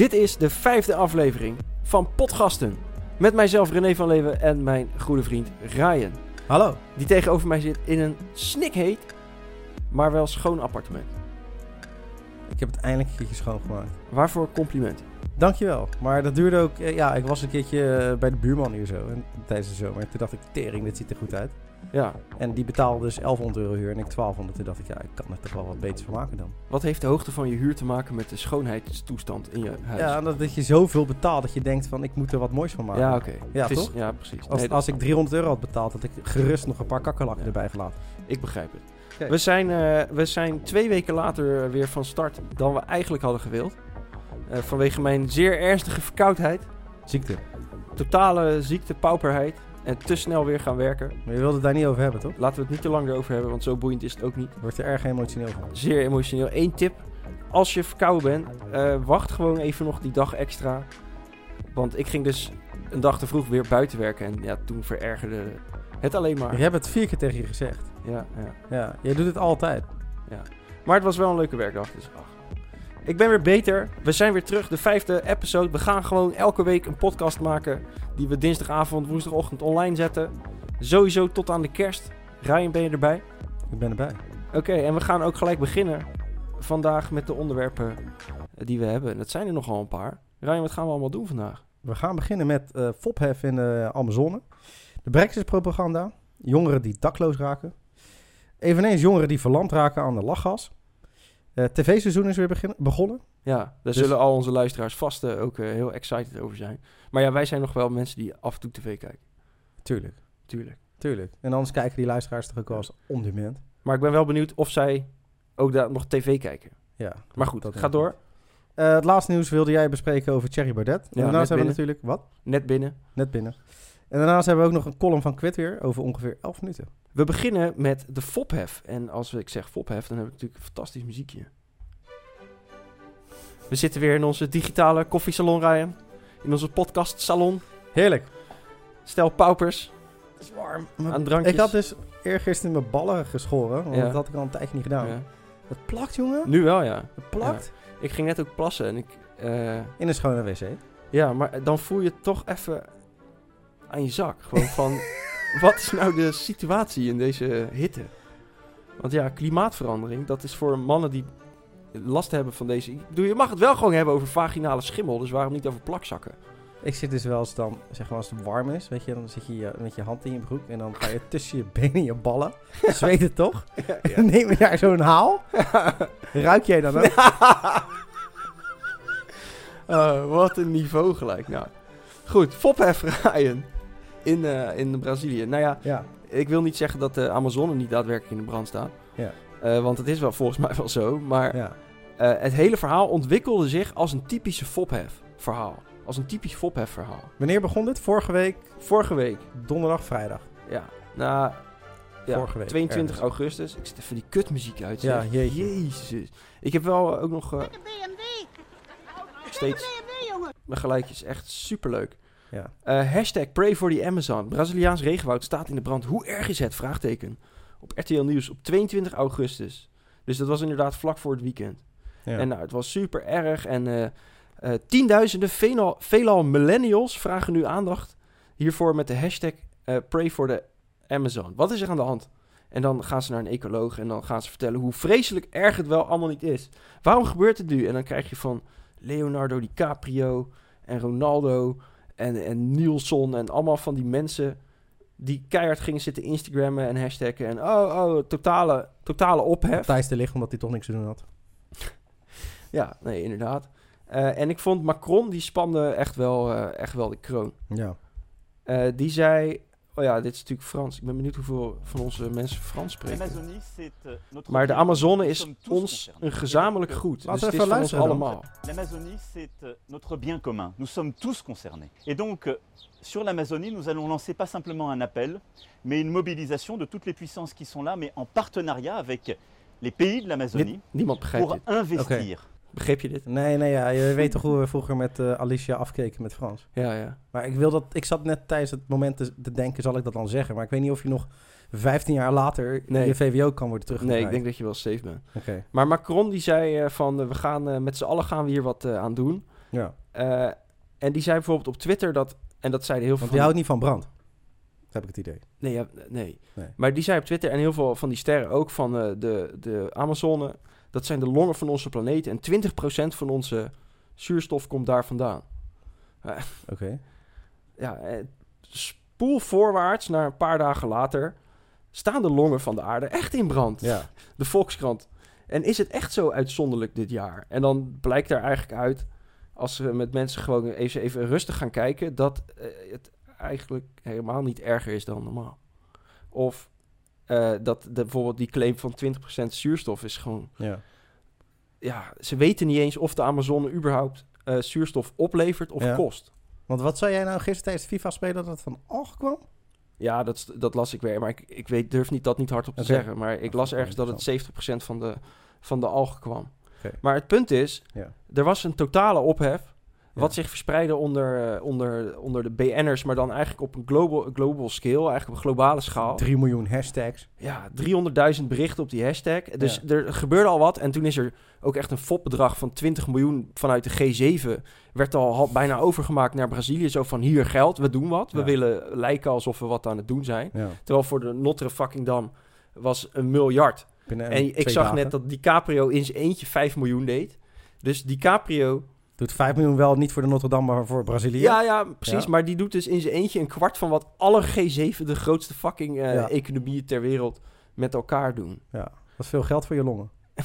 Dit is de vijfde aflevering van Potgasten. Met mijzelf René van Leeuwen en mijn goede vriend Ryan. Hallo. Die tegenover mij zit in een snikheet, maar wel schoon appartement. Ik heb het eindelijk een keertje schoongemaakt. Waarvoor complimenten? Dankjewel. Maar dat duurde ook... eh, Ja, ik was een keertje eh, bij de buurman hier zo. En, tijdens de zomer. Toen dacht ik, tering, dit ziet er goed uit. Ja, En die betaalde dus 1100 euro huur en ik 1200. Toen dacht ik, ja, ik kan er toch wel wat beters van maken dan. wat heeft de hoogte van je huur te maken met de schoonheidstoestand in je huis? Ja, dat, dat je zoveel betaalt dat je denkt van, ik moet er wat moois van maken. Ja, oké. Ja, is- toch? Ja, precies. Als, Nee, als ik snap 300 euro had betaald, had ik gerust nog een paar kakkerlakken Ja. erbij gelaten. Ik begrijp het. We zijn, eh, we zijn twee weken later weer van start dan we eigenlijk hadden gewild. Eh, vanwege mijn zeer ernstige verkoudheid, Ziekte. totale ziekte, pauperheid en te snel weer gaan werken. Maar je wilde het daar niet over hebben, toch? Laten we het niet te lang erover hebben, want zo boeiend is het ook niet. Wordt er erg emotioneel van. Zeer emotioneel. Eén tip, als je verkouden bent, eh, wacht gewoon even nog die dag extra. Want ik ging dus een dag te vroeg weer buiten werken en ja, toen verergerde het alleen maar. Ik heb het vier keer tegen je gezegd. Ja, ja. Ja, jij doet het altijd. Maar het was wel een leuke werkdag, dus ach. Ik ben weer beter. We zijn weer terug, de vijfde episode. We gaan gewoon elke week een podcast maken die we dinsdagavond, woensdagochtend online zetten. Sowieso tot aan de kerst. Ryan, ben je erbij? Ik ben erbij. Oké, en we gaan ook gelijk beginnen vandaag met de onderwerpen die we hebben. Dat zijn er nogal een paar. Ryan, wat gaan we allemaal doen vandaag? We gaan beginnen met eh fophef in de Amazone. De Brexit-propaganda. Jongeren die dakloos raken. Eveneens jongeren die verlamd raken aan de lachgas. Eh TV-seizoen is weer begin- begonnen. Ja, daar Dus- zullen al onze luisteraars vast eh, ook eh, heel excited over zijn. Maar ja, wij zijn nog wel mensen die af en toe tv kijken. Tuurlijk, Tuurlijk. tuurlijk. En anders kijken die luisteraars toch ook wel eens on demand. Maar ik ben wel benieuwd of zij ook daar nog tv kijken. Ja. Maar goed, dat ga denk door. het laatste nieuws wilde jij bespreken over Thierry Baudet. Ja, en daarnaast hebben we natuurlijk... Wat? Net binnen. Net binnen. En daarnaast hebben we ook nog een column van Quit weer over ongeveer 11 minuten. We beginnen met de fophef. En als ik zeg fophef, dan heb ik natuurlijk een fantastisch muziekje. We zitten weer in onze digitale koffiesalon, Ryan. In onze podcastsalon. Heerlijk. Stel paupers Het is warm. aan drankjes. Ik had dus eergisteren mijn ballen geschoren. Want Ja. dat had ik al een tijdje niet gedaan. Ja. Het plakt, jongen. Nu wel, ja. Het plakt. Ik ging net ook plassen en ik... eh, In een schone wc. ja, maar dan voel je toch even aan je zak. Gewoon van, wat is nou de situatie in deze hitte? Want ja, klimaatverandering, dat is voor mannen die last hebben van deze... Ik bedoel, je mag het wel gewoon hebben over vaginale schimmel, dus waarom niet over plakzakken? Ik zit dus wel eens dan, zeg maar als het warm is, weet je, dan zit je met je hand in je broek en dan ga je tussen je benen en je ballen. Zweet het toch? Dan neem je daar zo'n haal. Ruik jij dan ook? Oh, wat een niveau gelijk. Nou, goed, fophef Ryan in, eh, in Brazilië. Nou ja, Ja. ik wil niet zeggen dat de Amazone niet daadwerkelijk in de brand staat. Ja. Eh, want het is wel volgens mij wel zo. Maar ja. eh, het hele verhaal ontwikkelde zich als een typische fophef verhaal. Als een typisch fophef verhaal. Wanneer begon dit? Vorige week, Vorige week, donderdag, vrijdag. ja, na ja, Vorige week, 22 ergens. augustus. Ik zit even die kutmuziek uit. Ja, jeetje. Jezus. Ik heb wel ook nog eh, BMW. steeds BMW, jongen. mijn. Echt superleuk. Ja. Eh, hashtag pray for the Amazon. Braziliaans regenwoud staat in de brand. Hoe erg is het? Vraagteken. Op RTL Nieuws op 22 augustus. Dus dat was inderdaad vlak voor het weekend. ja. En nou, het was super erg. En eh, eh, tienduizenden, veelal, veelal millennials vragen nu aandacht hiervoor met de hashtag pray for the Amazon. Wat is er aan de hand? En dan gaan ze naar een ecoloog en dan gaan ze vertellen hoe vreselijk erg het wel allemaal niet is. Waarom gebeurt het nu? En dan krijg je van Leonardo DiCaprio en Ronaldo en, en Nielsen en allemaal van die mensen die keihard gingen zitten Instagrammen en hashtaggen. En oh, oh, totale, totale ophef. Thijs te liggen omdat hij toch niks te doen had. Ja, nee, inderdaad. Eh, en ik vond Macron, die spande echt wel, eh, echt wel de kroon. Ja. Eh, die zei... Oh ja, dit is natuurlijk Frans. Ik ben benieuwd hoeveel van onze mensen Frans spreken. Notre Maar de bien. Amazone is ons een gezamenlijk goed. Laten Dus we het is van ons luisteren dan. allemaal. L'Amazonie, c'est euh, notre bien commun. Nous sommes tous concernés. Et donc, euh, sur l'Amazonie, nous allons lancer pas simplement un appel, mais une mobilisation de toutes les puissances qui sont là, mais en partenariat avec les pays de l'Amazonie Nie- niemand begrijpt pour investir. Begreep je dit? Nee, nee, ja. Je weet toch hoe we vroeger met eh, Alicia afkeken met Frans. Ja, ja. Maar ik wil dat... Ik zat net tijdens het moment te, te denken, zal ik dat dan zeggen? Maar ik weet niet of je nog 15 jaar later Nee. je VWO kan worden terug. Nee, ik denk dat je wel safe bent. Oké. Maar Macron die zei eh, van... eh, we gaan met z'n allen gaan we hier wat aan doen. Ja, en die zei bijvoorbeeld op Twitter dat... En dat zeiden heel veel want die houdt niet van brand. heb ik het idee. Nee, ja, nee. Nee. Maar die zei op Twitter en heel veel van die sterren ook van eh, de, de Amazone... Dat zijn de longen van onze planeet. En 20% van onze zuurstof komt daar vandaan. Oké. Ja, eh, spoel voorwaarts naar een paar dagen later... staan de longen van de aarde echt in brand. Ja. De Volkskrant. En is het echt zo uitzonderlijk dit jaar? En dan blijkt daar eigenlijk uit, als we met mensen gewoon even, even rustig gaan kijken, dat eh, het eigenlijk helemaal niet erger is dan normaal. Of eh, dat de, bijvoorbeeld die claim van 20% zuurstof is gewoon... ja. Ja, ze weten niet eens of de Amazone überhaupt eh, zuurstof oplevert of Ja. kost. Want wat zei jij nou gisteren tijdens het FIFA-spelen dat het van Alg kwam? Ja, dat, dat las ik weer. Maar ik, ik weet, durf niet, dat niet hardop te zeggen. Maar ik las ergens dat het 70% van de, van de algen kwam. Maar het punt is, Ja. er was een totale ophef. Wat Ja. zich verspreidde onder, eh, onder, onder de BN'ers, maar dan eigenlijk op een global, global scale, eigenlijk op een globale schaal. 3 miljoen hashtags. Ja, 300.000 berichten op die hashtag. Dus er gebeurde al wat. En toen is er ook echt een fopbedrag van 20 miljoen vanuit de G7. Werd al bijna overgemaakt naar Brazilië. Zo van hier geld, we doen wat. We Ja. willen lijken alsof we wat aan het doen zijn. Terwijl voor de Notre fucking Dam was een miljard. Binnen en ik zag dagen. net dat DiCaprio in zijn eentje 5 miljoen deed. Dus DiCaprio... Doet 5 miljoen wel niet voor de Notre Dame, maar voor Brazilië. Ja, ja, precies. Ja. Maar die doet dus in zijn eentje een kwart van wat alle G7, de grootste fucking eh, Ja. economieën ter wereld, met elkaar doen. Dat is veel geld voor je longen.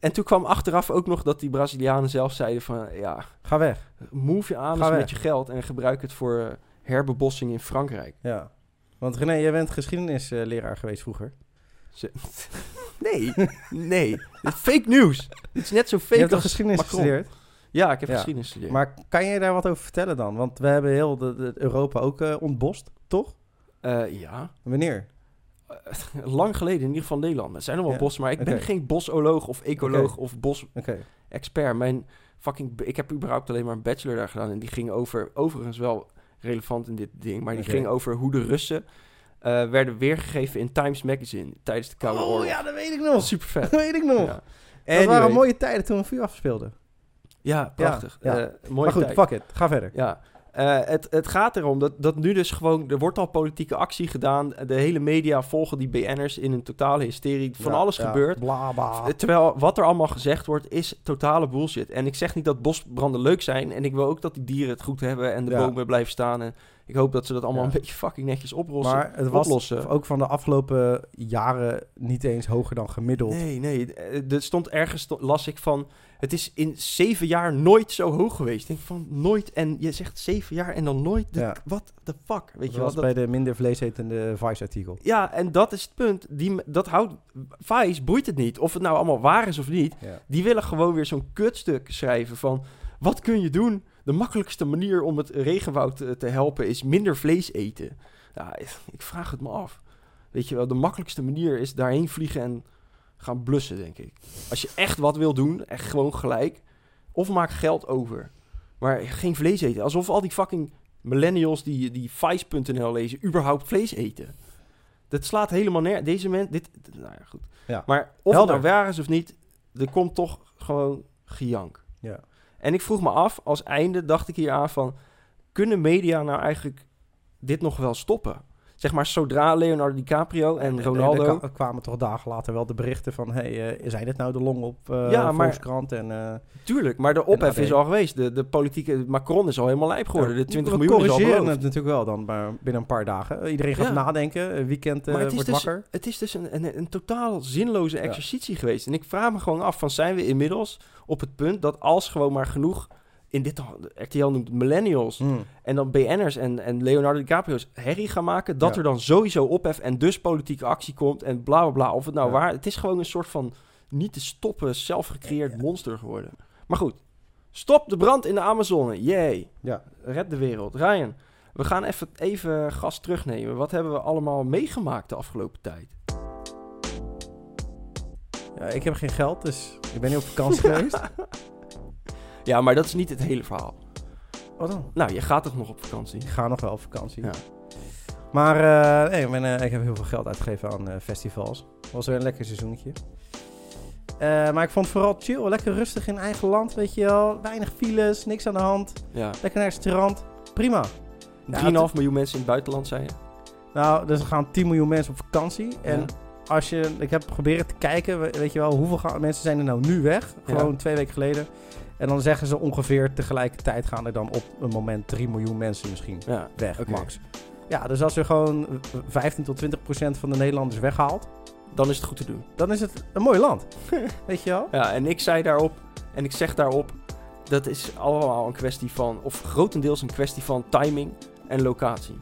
En toen kwam achteraf ook nog dat die Brazilianen zelf zeiden van... Ja, Ga weg. move je aan weg. met je geld en gebruik het voor eh, herbebossing in Frankrijk. Ja. Want René, jij bent geschiedenisleraar geweest vroeger. Nee, nee. Fake news. Dit is net zo je fake hebt toch als geschiedenis Macron. gestudeerd? Ja, ik heb Ja. geschiedenis gestudeerd. Maar kan je daar wat over vertellen dan? Want we hebben heel de, de- Europa ook eh, ontbost, toch? Eh, ja, Wanneer? lang geleden in ieder geval Nederland. Er zijn nog wel Ja, bossen, maar ik ben geen bosoloog of ecoloog of bosexpert. Mijn fucking... Ik heb überhaupt alleen maar een bachelor daar gedaan. En die ging over... Overigens wel relevant in dit ding. Maar die ging over hoe de Russen... eh, werden weergegeven in Times Magazine tijdens de Koude Oh Oorlog. ja, dat weet ik nog. Super vet. Dat weet ik nog. Ja. Dat Anyway. waren mooie tijden toen we vuur afspeelden. Ja, prachtig. Ja, ja. Eh, maar goed, tijd. fuck it. Ga verder. Ja, Eh, het, het gaat erom dat, dat nu dus gewoon... Er wordt al politieke actie gedaan. De hele media volgen die BN'ers in een totale hysterie. Van Ja, alles gebeurt. Bla bla. Terwijl wat er allemaal gezegd wordt, is totale bullshit. En ik zeg niet dat bosbranden leuk zijn. En ik wil ook dat die dieren het goed hebben en de bomen blijven staan. En ik hoop dat ze dat allemaal Ja. een beetje fucking netjes oplossen. Maar het was oplossen. ook van de afgelopen jaren niet eens hoger dan gemiddeld. Nee, nee. eh, Er stond ergens, las ik van... Het is in zeven jaar nooit zo hoog geweest. Ik denk van nooit. En je zegt zeven jaar en dan nooit. Ja. Wat the fuck? Weet Dat je was Dat- bij de minder vleesetende Vice-artikel. Ja, en dat is het punt. Die, dat houdt... Vice boeit het niet. Of het nou allemaal waar is of niet. Ja. Die willen gewoon weer zo'n kutstuk schrijven van... Wat kun je doen? De makkelijkste manier om het regenwoud te, te helpen is minder vlees eten. Ja, ik vraag het me af. Weet je wel, de makkelijkste manier is daarheen vliegen en gaan blussen, denk ik. Als je echt wat wil doen, echt gewoon gelijk... Of maak geld over. Maar geen vlees eten. Alsof al die fucking millennials die, die Vice.nl lezen... überhaupt vlees eten. Dat slaat helemaal neer. Deze mensen... Dit, nou ja, goed. Ja. Maar of Helder. het nou waar is of niet... er komt toch gewoon gejank. Ja. En ik vroeg me af, als einde dacht ik hier aan van... kunnen media nou eigenlijk dit nog wel stoppen? Zeg maar, zodra Leonardo DiCaprio en Ronaldo... Er, er kwamen toch dagen later wel de berichten van... hey, eh, zijn dit nou de long op eh Ja, maar- Volkskrant? En, eh, Tuurlijk, maar de ophef is al geweest. De, de politieke... Macron is al helemaal lijp geworden. De 20 we miljoen is al beloofd. het natuurlijk wel dan maar binnen een paar dagen. Iedereen gaat Ja. nadenken. Weekend Maar het is, wordt dus, wakker. het is dus een, een, een totaal zinloze Ja. exercitie geweest. En ik vraag me gewoon af van zijn we inmiddels op het punt dat als gewoon maar genoeg in dit RTL noemt millennials Hmm. en dan BN'ers en, en Leonardo DiCaprio's herrie gaan maken, dat Ja. er dan sowieso ophef en dus politieke actie komt en bla bla bla. Of het nou Ja. waar, het is gewoon een soort van niet te stoppen, zelfgecreëerd monster geworden. Maar goed, stop de brand in de Amazone, yay. Ja. Red de wereld. Ryan, we gaan even, even gas terugnemen. Wat hebben we allemaal meegemaakt de afgelopen tijd? Ja, ik heb geen geld, dus ik ben niet op vakantie geweest. Ja, maar dat is niet het hele verhaal. Wat dan? Nou, je gaat toch nog op vakantie? Ik ga nog wel op vakantie. Ja. Maar eh, nee, ik, ben, eh, ik heb heel veel geld uitgegeven aan eh, festivals. Het was weer een lekker seizoentje. Eh, maar ik vond het vooral chill, lekker rustig in eigen land, weet je wel. Weinig files, niks aan de hand. Ja. Lekker naar het strand. Prima. 3,5 miljoen mensen in het buitenland, zei je? Nou, dus er gaan 10 miljoen mensen op vakantie. En Ja. Als je, ik heb proberen te kijken, we- weet je wel, hoeveel mensen zijn er nou nu weg? Gewoon Ja. twee weken geleden. En dan zeggen ze ongeveer tegelijkertijd gaan er dan op een moment 3 miljoen mensen misschien Ja. weg, max. Ja, dus als er gewoon 15 tot 20 procent van de Nederlanders weghaalt, Dan is het goed te doen. dan is het een mooi land. weet je wel? Ja, en ik zei daarop, en ik zeg daarop, dat is allemaal een kwestie van, of grotendeels een kwestie van timing en locatie.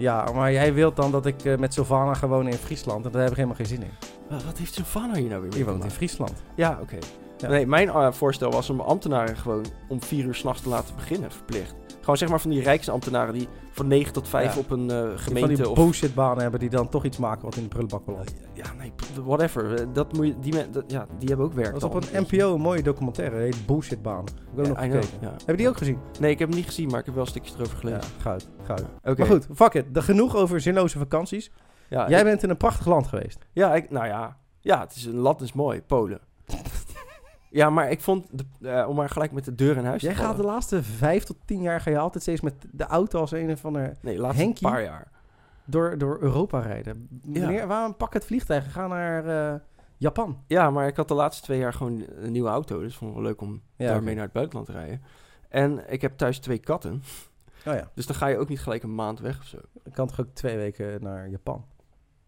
Ja, maar jij wilt dan dat ik eh, met Sylvana ga wonen in Friesland. En daar heb ik helemaal geen zin in. Wat, wat heeft Sylvana hier nou weer mee Je woont in? Friesland. Ja, oké. Ja. Nee, mijn eh, voorstel was om ambtenaren gewoon om vier uur s'nachts te laten beginnen, verplicht. Gewoon zeg maar van die rijksambtenaren die van 9 tot 5 Ja. op een eh, Die gemeente van die bullshitbanen hebben die dan toch iets maken wat in de prullenbak belandt. Ja, nee, whatever. Eh, Dat moet je, die, men, dat, ja, die hebben ook werk. Dat was op een. NPO een mooie documentaire. Die heet Bullshitbaan. Heb ik nog Ja, know, gekeken. ja. Heb je die ook gezien? Nee, ik heb hem niet gezien, maar ik heb wel stukjes erover Ja, gelezen. goud. goud. Oké. Maar goed, fuck it. De genoeg over zinloze vakanties. Ja, Jij ik- bent in een prachtig land geweest. Ja, ik, nou ja. Ja, het is een land is mooi, Polen. ja, maar ik vond, de, eh, om maar gelijk met de deur in huis Jij te gaat de vallen. laatste vijf tot tien jaar ga je altijd steeds met de auto als een of ander Nee, laatste Henkie? paar jaar. door, door Europa rijden. Ja. Meneer, waarom pak het vliegtuig en ga naar eh, Japan? Ja, maar ik had de laatste twee jaar gewoon een nieuwe auto. Dus vond ik wel leuk om Ja, daarmee naar het buitenland te rijden. En ik heb thuis twee katten. Oh ja, Dus dan ga je ook niet gelijk een maand weg of zo. ik kan toch ook twee weken naar Japan?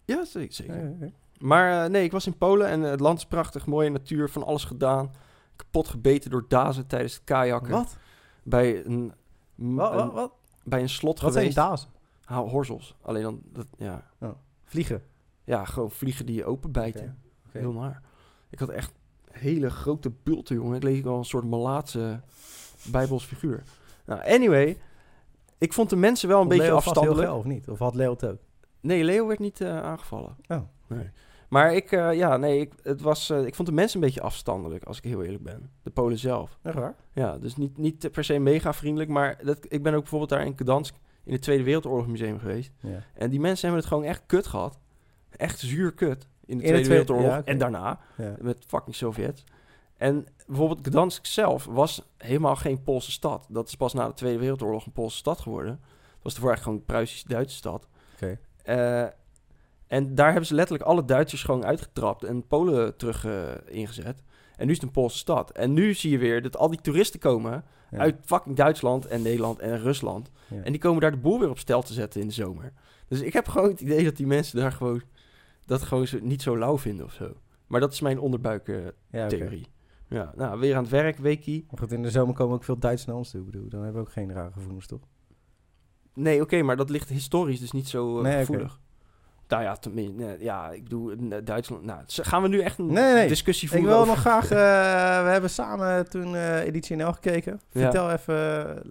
Ja, zeker. ja. Maar eh, nee, ik was in Polen en eh, het land is prachtig, mooie natuur, van alles gedaan. Kapot gebeten door dazen tijdens het kajakken. Wat? Bij een, Wat, wat, wat? bij een slot Wat zijn geweest. dazen? Ha, horzels. Alleen dan, dat, ja. Vliegen. ja, gewoon vliegen die je openbijten. Heel naar. Ik had echt hele grote bulten, jongen. Het leek wel een soort Malaatse bijbels figuur. Nou, anyway. Ik vond de mensen wel een beetje Leo afstandelijk. of niet? Of had Leo het ook? Nee, Leo werd niet eh, aangevallen. Oh. Nee. Maar ik, eh, ja, nee, ik, het was, eh, ik vond de mensen een beetje afstandelijk, als ik heel eerlijk ben. De Polen zelf. Echt waar? Ja, dus niet, niet per se mega vriendelijk, maar dat, ik ben ook bijvoorbeeld daar in Gdansk in het Tweede Wereldoorlog Museum geweest. Ja. En die mensen hebben het gewoon echt kut gehad. Echt zuur kut. In de de Tweede Wereldoorlog ja, en daarna. ja. Met fucking Sovjets. En bijvoorbeeld Gdansk zelf was helemaal geen Poolse stad. Dat is pas na de Tweede Wereldoorlog een Poolse stad geworden. Het was ervoor eigenlijk gewoon een Pruisisch-Duitse stad. Oké. Eh, en daar hebben ze letterlijk alle Duitsers gewoon uitgetrapt en Polen terug eh, ingezet. En nu is het een Poolse stad. En nu zie je weer dat al die toeristen komen Ja. uit fucking Duitsland en Nederland en Rusland. Ja. En die komen daar de boel weer op stel te zetten in de zomer. Dus ik heb gewoon het idee dat die mensen daar gewoon dat gewoon zo, niet zo lauw vinden of zo. Maar dat is mijn onderbuiktheorie. Ja, oké. theorie Ja, nou, weer aan het werk, weekie. Maar goed, in de zomer komen ook veel Duitsers naar ons toe. Ik bedoel, dan hebben we ook geen rare gevoelens, toch? Nee, oké, maar dat ligt historisch dus niet zo eh, Nee, gevoelig. Nou ja, ja, ik bedoel, eh, Duitsland... Nou, gaan we nu echt een Nee, nee. discussie Ik voeren wil over- nog graag... eh, we hebben samen toen eh, Editie NL gekeken. Vertel even...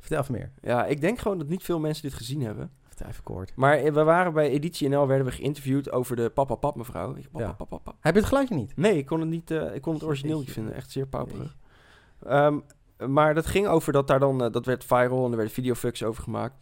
Vertel even meer. Ja, ik denk gewoon dat niet veel mensen dit gezien hebben. Vertel even kort. Maar eh, we waren bij Editie NL, werden we geïnterviewd over de papa pap mevrouw. Ik, papa, Ja. papa, papa. Heb je het geluidje niet? Nee, ik kon het niet, eh, ik kon het origineel niet vinden. Echt zeer pauperig. Ehm, maar dat ging over dat daar dan, eh, dat werd viral en er werden videofucks over gemaakt.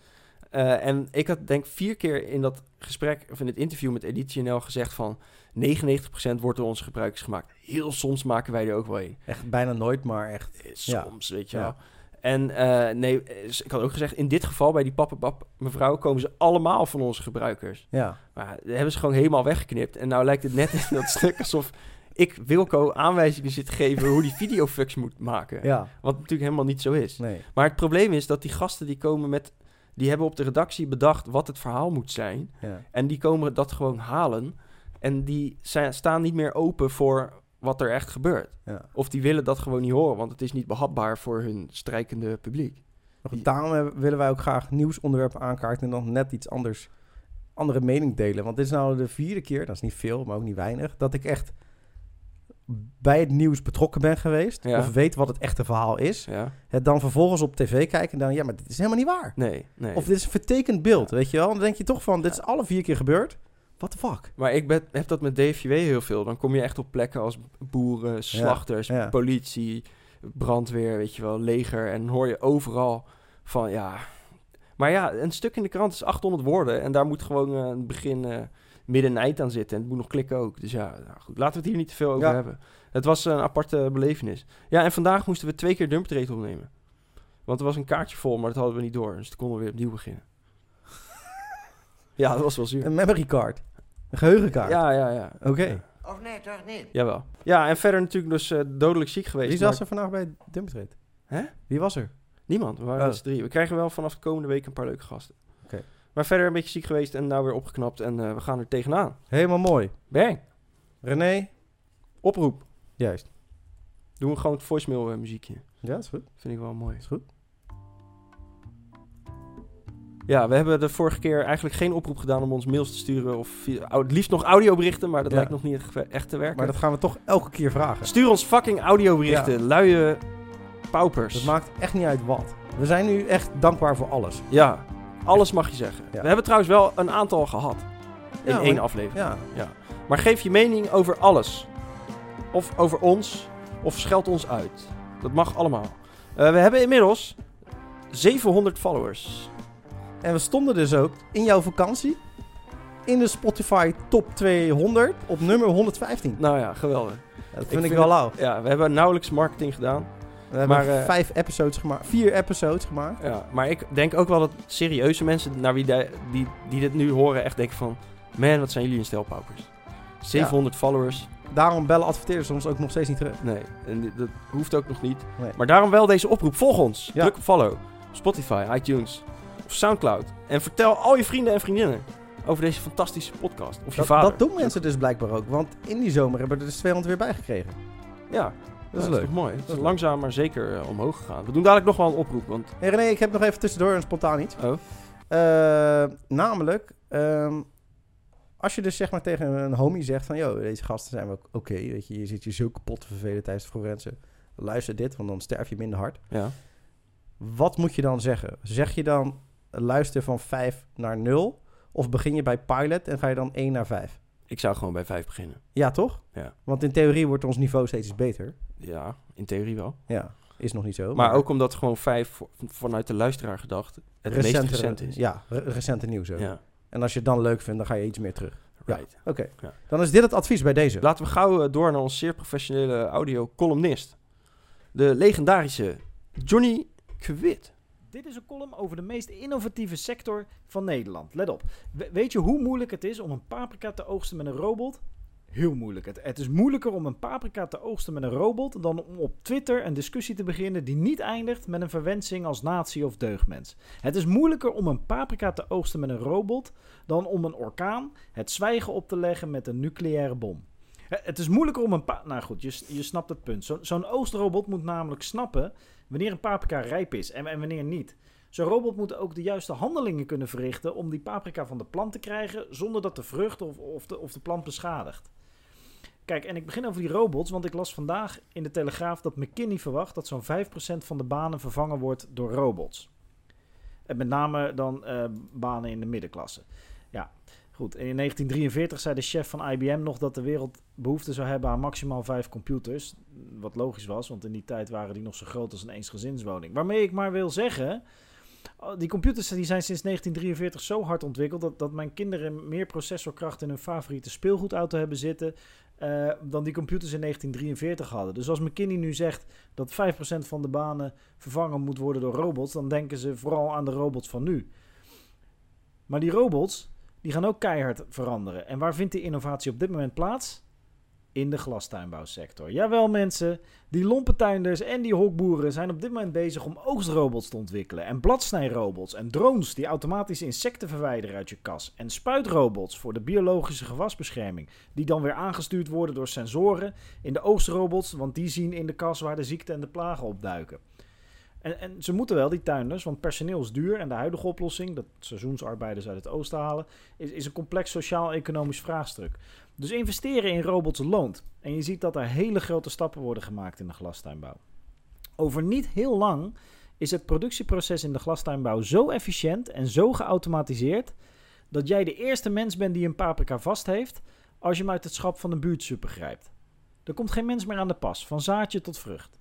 Eh, en ik had denk vier keer in dat gesprek, of in het interview met Editie NL gezegd van 99% wordt door onze gebruikers gemaakt. Heel soms maken wij er ook wel een. Echt bijna nooit, maar echt... Eh, Ja. Soms, weet je Ja. wel. En eh, nee, ik had ook gezegd, in dit geval bij die papa pap mevrouw komen ze allemaal van onze gebruikers. Ja. Maar dat hebben ze gewoon helemaal weggeknipt. En nou lijkt het net in dat stuk alsof ik Wilco aanwijzingen zit te geven hoe die videofucks moet maken. Ja. Wat natuurlijk helemaal niet zo is. Nee. Maar het probleem is dat die gasten die komen met... Die hebben op de redactie bedacht wat het verhaal moet zijn. Ja. En die komen dat gewoon halen. En die zijn, staan niet meer open voor wat er echt gebeurt. Ja. Of die willen dat gewoon niet horen, want het is niet behapbaar voor hun strijkende publiek. Goed, daarom hebben- willen wij ook graag nieuwsonderwerpen aankaarten... en dan net iets anders... andere mening delen. Want dit is nou de vierde keer, dat is niet veel, maar ook niet weinig... dat ik echt bij het nieuws betrokken ben geweest... Ja. of weet wat het echte verhaal is... Ja? het dan vervolgens op tv kijken en dan... ja, maar dit is helemaal niet waar. Nee, nee. Of dit is een vertekend beeld, weet je wel? Dan denk je toch van, dit is alle vier keer gebeurd. What the fuck? Maar ik ben, heb dat met DFJW heel veel. Dan kom je echt op plekken als boeren, slachters, politie, brandweer, weet je wel, leger. En hoor je overal van, ja... Maar ja, een stuk in de krant is 800 woorden. En daar moet gewoon eh, een begin... midden eind aan zitten. En het moet nog klikken ook. Dus ja, nou goed, laten we het hier niet te veel over Ja. hebben. Het was een aparte belevenis. Ja, en vandaag moesten we twee keer dumpertrade opnemen. Want er was een kaartje vol, maar dat hadden we niet door. Dus toen konden we weer opnieuw beginnen. ja, dat was wel zuur. Een memory card. Een geheugenkaart. Ja, ja, ja. Oké. Ja. Of nee, toch niet? Jawel. Ja, en verder natuurlijk dus eh, dodelijk ziek geweest. Wie maar- was er vandaag bij Dumpertrade? Hè? Wie was er? Niemand. We waren Oh. drie. We krijgen wel vanaf de komende week een paar leuke gasten. Maar verder een beetje ziek geweest en nou weer opgeknapt. En eh, we gaan er tegenaan. Helemaal mooi. Bang. René? Oproep. Juist. Doen we gewoon het voicemail eh, muziekje. Ja, is goed. Vind ik wel mooi. Is goed. Ja, we hebben de vorige keer eigenlijk geen oproep gedaan om ons mails te sturen. Of het liefst nog audioberichten, maar dat Ja. lijkt nog niet echt- echt te werken. Maar dat gaan we toch elke keer vragen. Stuur ons fucking audioberichten. Luie paupers. Het maakt echt niet uit wat. We zijn nu echt dankbaar voor alles. Ja, alles mag je zeggen. Ja. We hebben trouwens wel een aantal gehad. In Ja, één aflevering. Ja. Maar geef je mening over alles. Of over ons. Of scheld ons uit. Dat mag allemaal. Eh, we hebben inmiddels 700 followers. En we stonden dus ook in jouw vakantie in de Spotify top 200 op nummer 115. Nou ja, geweldig. Dat Ik vind ik, vind wel lauw. Ja, we hebben nauwelijks marketing gedaan. We hebben Maar, eh, vijf episodes gemaakt, vier episodes gemaakt. Ja, maar ik denk ook wel dat serieuze mensen naar wie die, die, die dit nu horen echt denken van... Man, wat zijn jullie een stel paupers. 700 followers. Daarom bellen adverteerders ons ook nog steeds niet terug. Nee, en dat hoeft ook nog niet. Nee. Maar daarom wel deze oproep. Volg ons. Ja. Druk op follow. Spotify, iTunes of Soundcloud. En vertel al je vrienden en vriendinnen over deze fantastische podcast. Of je Dat, vader. dat doen mensen dus blijkbaar ook. Want in die zomer hebben we er dus 200 weer bij gekregen. Ja, Dat is leuk. toch mooi. Het is langzaam maar zeker eh, omhoog gegaan. We doen dadelijk nog wel een oproep. Want, Hey René, ik heb nog even tussendoor een spontaan iets. oh, Eh, namelijk, ehm, als je dus zeg maar tegen een homie zegt van... Yo, deze gasten zijn wel oké, weet je. Je zit je zo kapot te vervelen tijdens het forensen. Luister dit, want dan sterf je minder hard. ja. Wat moet je dan zeggen? Zeg je dan luister van 5 naar 0? Of begin je bij pilot en ga je dan 1 naar 5? Ik zou gewoon bij vijf beginnen. Ja, toch? Ja. Want in theorie wordt ons niveau steeds beter. Ja, in theorie wel. Ja, is nog niet zo. Maar ook omdat gewoon vijf vanuit de luisteraar gedacht het meest recent is. Ja, re- recente nieuws ook. Ja, En als je het dan leuk vindt, dan ga je iets meer terug. Ja. right. Oké, Ja. dan is dit het advies bij deze. Laten we gauw eh, door naar ons zeer professionele audio-columnist. De legendarische Johnny Kwit. Dit is een column over de meest innovatieve sector van Nederland. Let op. We- weet je hoe moeilijk het is om een paprika te oogsten met een robot? Heel moeilijk. Het, het is moeilijker om een paprika te oogsten met een robot dan om op Twitter een discussie te beginnen die niet eindigt met een verwensing als nazi of deugdmens. Het is moeilijker om een paprika te oogsten met een robot dan om een orkaan het zwijgen op te leggen met een nucleaire bom. Het is moeilijker om een pa... Nou goed, je, je snapt het punt. Zo- Zo'n oostrobot moet namelijk snappen wanneer een paprika rijp is en, en wanneer niet. Zo'n robot moet ook de juiste handelingen kunnen verrichten om die paprika van de plant te krijgen zonder dat de vrucht of, of, de, of de plant beschadigt. Kijk, en ik begin over die robots, want ik las vandaag in de Telegraaf dat McKinney verwacht dat zo'n 5% van de banen vervangen wordt door robots. En met name dan eh, banen in de middenklasse. Goed. In 1943 zei de chef van IBM nog dat de wereld behoefte zou hebben aan maximaal vijf computers. Wat logisch was, want in die tijd waren die nog zo groot als een eensgezinswoning. Waarmee ik maar wil zeggen, oh, die computers die zijn sinds 1943 zo hard ontwikkeld dat, dat mijn kinderen meer processorkracht in hun favoriete speelgoedauto hebben zitten eh, dan die computers in 1943 hadden. Dus als McKinney nu zegt dat 5% van de banen vervangen moet worden door robots, dan denken ze vooral aan de robots van nu. Maar die robots, die gaan ook keihard veranderen. En waar vindt die innovatie op dit moment plaats? In de glastuinbouwsector. Jawel mensen, die lompentuinders en die hokboeren zijn op dit moment bezig om oogstrobots te ontwikkelen. En bladsnijrobots en drones die automatische insecten verwijderen uit je kas. En spuitrobots voor de biologische gewasbescherming. Die dan weer aangestuurd worden door sensoren in de oogstrobots, want die zien in de kas waar de ziekte en de plagen opduiken. En, ze moeten wel, die tuinders, want personeel is duur. En de huidige oplossing, dat seizoensarbeiders uit het oosten halen, is, is een complex sociaal-economisch vraagstuk. Dus investeren in robots loont. En je ziet dat er hele grote stappen worden gemaakt in de glastuinbouw. Over niet heel lang is het productieproces in de glastuinbouw zo efficiënt en zo geautomatiseerd dat jij de eerste mens bent die een paprika vast heeft als je hem uit het schap van een buurtsuper grijpt. Er komt geen mens meer aan de pas, van zaadje tot vrucht.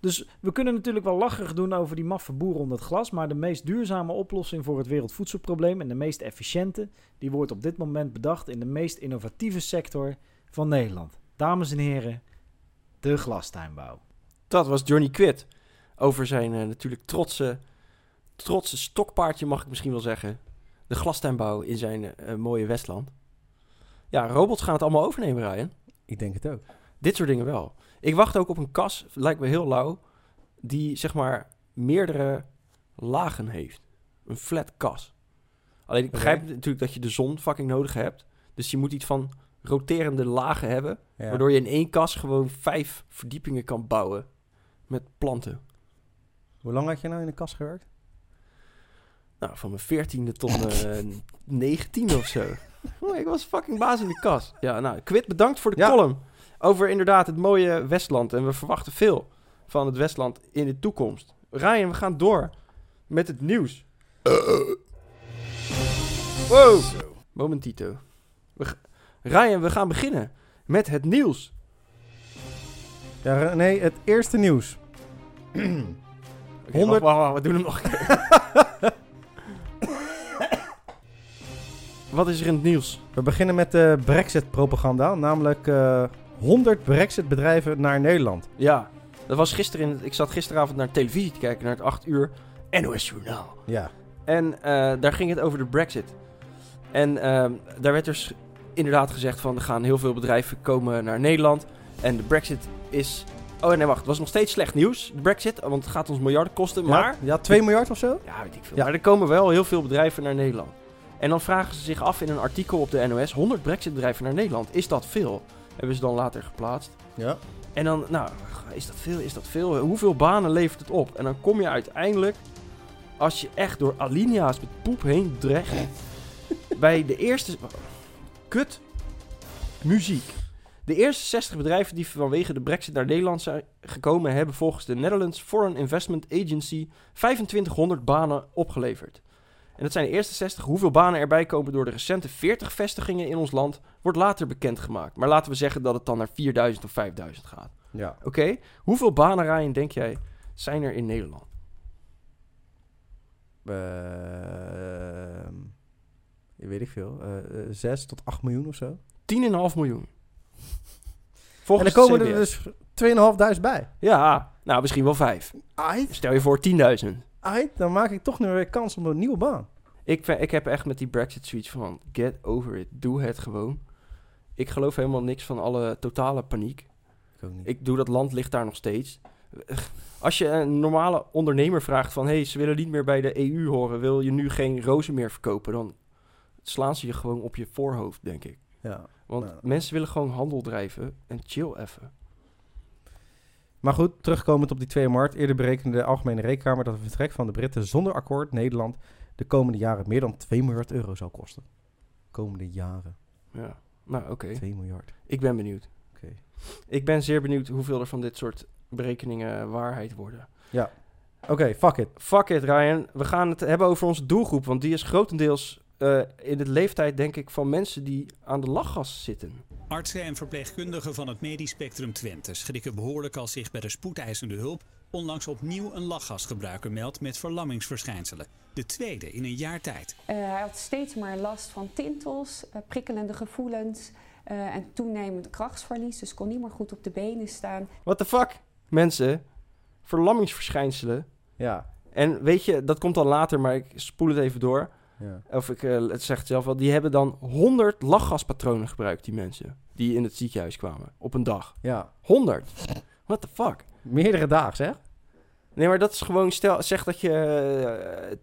Dus we kunnen natuurlijk wel lacherig doen over die maffe boeren onder het glas. Maar de meest duurzame oplossing voor het wereldvoedselprobleem en de meest efficiënte, die wordt op dit moment bedacht in de meest innovatieve sector van Nederland. Dames en heren, de glastuinbouw. Dat was Johnny Quid. Over zijn eh, natuurlijk trotse, trotse stokpaardje, mag ik misschien wel zeggen. De glastuinbouw in zijn eh, mooie Westland. Ja, robots gaan het allemaal overnemen, Ryan. Ik denk het ook. Dit soort dingen wel. Ik wacht ook op een kas, lijkt me heel lauw, die zeg maar meerdere lagen heeft. Een flat kas. Alleen ik begrijp natuurlijk dat je de zon fucking nodig hebt. Dus je moet iets van roterende lagen hebben. Ja. Waardoor je in één kas gewoon vijf verdiepingen kan bouwen met planten. Hoe lang had je nou in de kast gewerkt? Nou, van mijn veertiende tot mijn negentiende of zo. Oh, ik was fucking baas in de kas. Ja, nou, Quid, bedankt voor de Ja. column. Over inderdaad het mooie Westland. En we verwachten veel van het Westland in de toekomst. Ryan, we gaan door met het nieuws. Wow. Momentito. We Ryan, we gaan beginnen met het nieuws. Ja, nee, het eerste nieuws. Oké, 100 wacht, wacht, wacht, we doen hem nog een keer. Wat is er in het nieuws? We beginnen met de Brexit-propaganda, namelijk eh 100 Brexit-bedrijven naar Nederland. Ja, dat was gisteren. In ik zat gisteravond naar televisie te kijken, naar het 8 uur NOS Journaal. Ja. En eh, daar ging het over de Brexit. En ehm, daar werd dus inderdaad gezegd van er gaan heel veel bedrijven komen naar Nederland. En de Brexit is. Oh nee, wacht. Het was nog steeds slecht nieuws, de Brexit. Want het gaat ons miljarden kosten. Maar. Ja, ja 2 miljard of zo? Ja, weet ik veel. Ja. Maar er komen wel heel veel bedrijven naar Nederland. En dan vragen ze zich af in een artikel op de NOS: 100 Brexit-bedrijven naar Nederland. Is dat veel? Hebben ze dan later geplaatst. Ja. En dan, nou, is dat veel? Is dat veel? Hoeveel banen levert het op? En dan kom je uiteindelijk, als je echt door alinea's met poep heen dreigt, bij de eerste. Kut. Muziek. De eerste 60 bedrijven die vanwege de Brexit naar Nederland zijn gekomen, hebben volgens de Netherlands Foreign Investment Agency 2500 banen opgeleverd. En dat zijn de eerste 60. Hoeveel banen erbij komen door de recente 40 vestigingen in ons land, wordt later bekendgemaakt. Maar laten we zeggen dat het dan naar 4000 of 5000 gaat. Ja. Oké, hoeveel banen, Ryan, denk jij, zijn er in Nederland? Ehm, weet ik veel. eh 6 tot 8 miljoen of zo. 10,5 miljoen. En dan komen er dus 2500 bij. Ja, nou misschien wel 5. Aight, Stel je voor 10.000. aight, dan maak ik toch nu weer kans op een nieuwe baan. Ik, ik heb echt met die Brexit zoiets van, get over it, doe het gewoon. Ik geloof helemaal niks van alle totale paniek. Ik ook niet. Ik doe dat land ligt daar nog steeds. Als je een normale ondernemer vraagt van... hé, hey, ze willen niet meer bij de EU horen... wil je nu geen rozen meer verkopen... dan slaan ze je gewoon op je voorhoofd, denk ik. ja. Want Nou. mensen willen gewoon handel drijven en chill even. Maar goed, terugkomend op die 2 maart. Eerder berekende de Algemene Rekenkamer dat het vertrek van de Britten zonder akkoord Nederland de komende jaren meer dan 2 miljard euro zou kosten. Komende jaren. Ja, nou oké. 2 miljard. Ik ben benieuwd. Oké. Ik ben zeer benieuwd hoeveel er van dit soort berekeningen waarheid worden. Oké, fuck it. Fuck it, Ryan. We gaan het hebben over onze doelgroep. Want die is grotendeels eh, in de leeftijd, denk ik, van mensen die aan de lachgas zitten. Artsen en verpleegkundigen van het Medisch Spectrum Twente schrikken behoorlijk als zich bij de spoedeisende hulp onlangs opnieuw een lachgasgebruiker meldt met verlammingsverschijnselen. De tweede in een jaar tijd. Eh, hij had steeds maar last van tintels, eh, prikkelende gevoelens eh, en toenemend krachtsverlies. Dus kon niet meer goed op de benen staan. What the fuck? Mensen, verlammingsverschijnselen. Ja. En weet je, dat komt dan later, maar ik spoel het even door. Ja. Of ik eh, het zeg het zelf wel. Die hebben dan 100 lachgaspatronen gebruikt, die mensen. Die in het ziekenhuis kwamen. Op een dag. Ja. 100. What the fuck? Meerdere dagen, zeg. Nee, maar dat is gewoon, stel, zeg dat je eh, eh,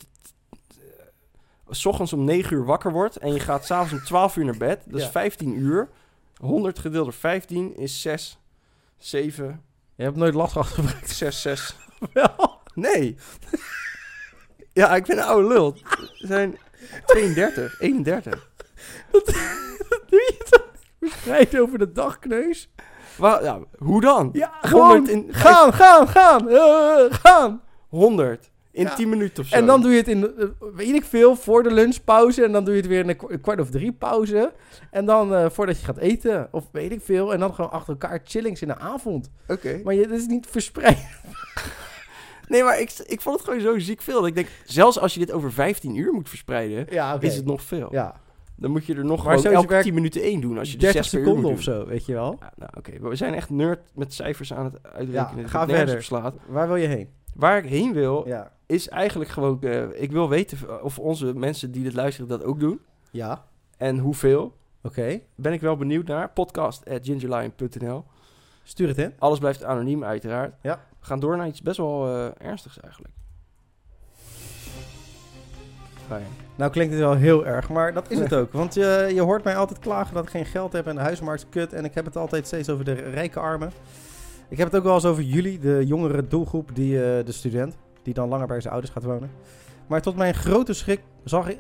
s ochtends om 9 uur wakker wordt en je gaat s'avonds om 12 uur naar bed. Dat is Ja. 15 uur. 100 gedeeld door 15 is 6, 7, Je hebt nooit last gehad gebruikt. 6, 6. Wel. Nee. ja, ik ben een oude lul. Zijn 32, 31. Doe je dan? Verspreid over de dagkneus. Wa ja, hoe dan? Ja, 100 gewoon in, gaan, gaan, gaan. eh, gaan. 100 in Ja. 10 minuten of zo. En dan doe je het in, eh, weet ik veel, voor de lunchpauze. En dan doe je het weer in een kwa- kwart of drie pauze. En dan eh, voordat je gaat eten. Of weet ik veel. En dan gewoon achter elkaar chillings in de avond. Oké. Maar je, dat is niet verspreid. Nee, maar ik, ik vond het gewoon zo ziek veel. Dat ik denk, zelfs als je dit over 15 uur moet verspreiden, Ja, is het nog veel. Ja, Dan moet je er nog Maar gewoon elke werkt 10 minuten één doen. Als je er 30 zes per uur moet seconden of zo, weet je wel. Ja, nou, oké. We zijn echt nerd met cijfers aan het uitrekenen. Ja, ga verder. slaat. Waar wil je heen? Waar ik heen wil, Ja. is eigenlijk gewoon... eh, ik wil weten of onze mensen die dit luisteren dat ook doen. Ja, En hoeveel. oké. Ben ik wel benieuwd naar. Podcast.gingerlion.nl Stuur het in. Alles blijft anoniem, uiteraard. Ja. We gaan door naar iets best wel eh, ernstigs eigenlijk. Ryan. Nou klinkt het wel heel erg, maar dat is het ook. Want je, je hoort mij altijd klagen dat ik geen geld heb en de huismarkt is kut. En ik heb het altijd steeds over de rijke armen. Ik heb het ook wel eens over jullie, de jongere doelgroep, die, eh, de student. Die dan langer bij zijn ouders gaat wonen. Maar tot mijn grote schrik zag ik,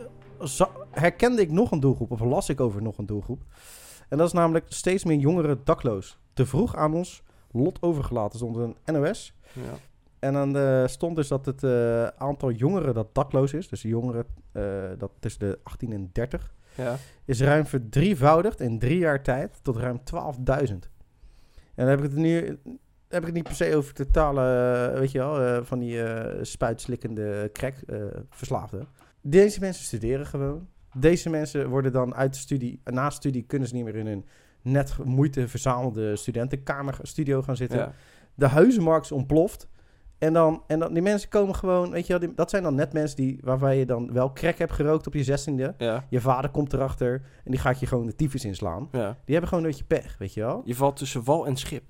herkende ik nog een doelgroep, of las ik over nog een doelgroep. En dat is namelijk steeds meer jongeren dakloos. Te vroeg aan ons lot overgelaten stond een NOS. Ja. En dan eh, stond dus dat het eh, aantal jongeren dat dakloos is, dus de jongeren eh, dat tussen de 18 en 30, ja. is ruim verdrievoudigd in drie jaar tijd tot ruim 12.000. En dan heb ik het nu heb ik het niet per se over totale, weet je wel, van die spuitslikkende crack verslaafden. Deze mensen studeren gewoon. Deze mensen worden dan uit de studie, na studie kunnen ze niet meer in hun net moeite verzamelde studentenkamer studio gaan zitten ja. de huizenmarkt is ontploft. En dan, en dan, die mensen komen gewoon, weet je wel, die- dat zijn dan net mensen die, waarvan je dan wel crack hebt gerookt op je zestiende. Ja. Je vader komt erachter en die gaat je gewoon de tyfus inslaan. ja. Die hebben gewoon een beetje pech, weet je wel? Je valt tussen wal en schip.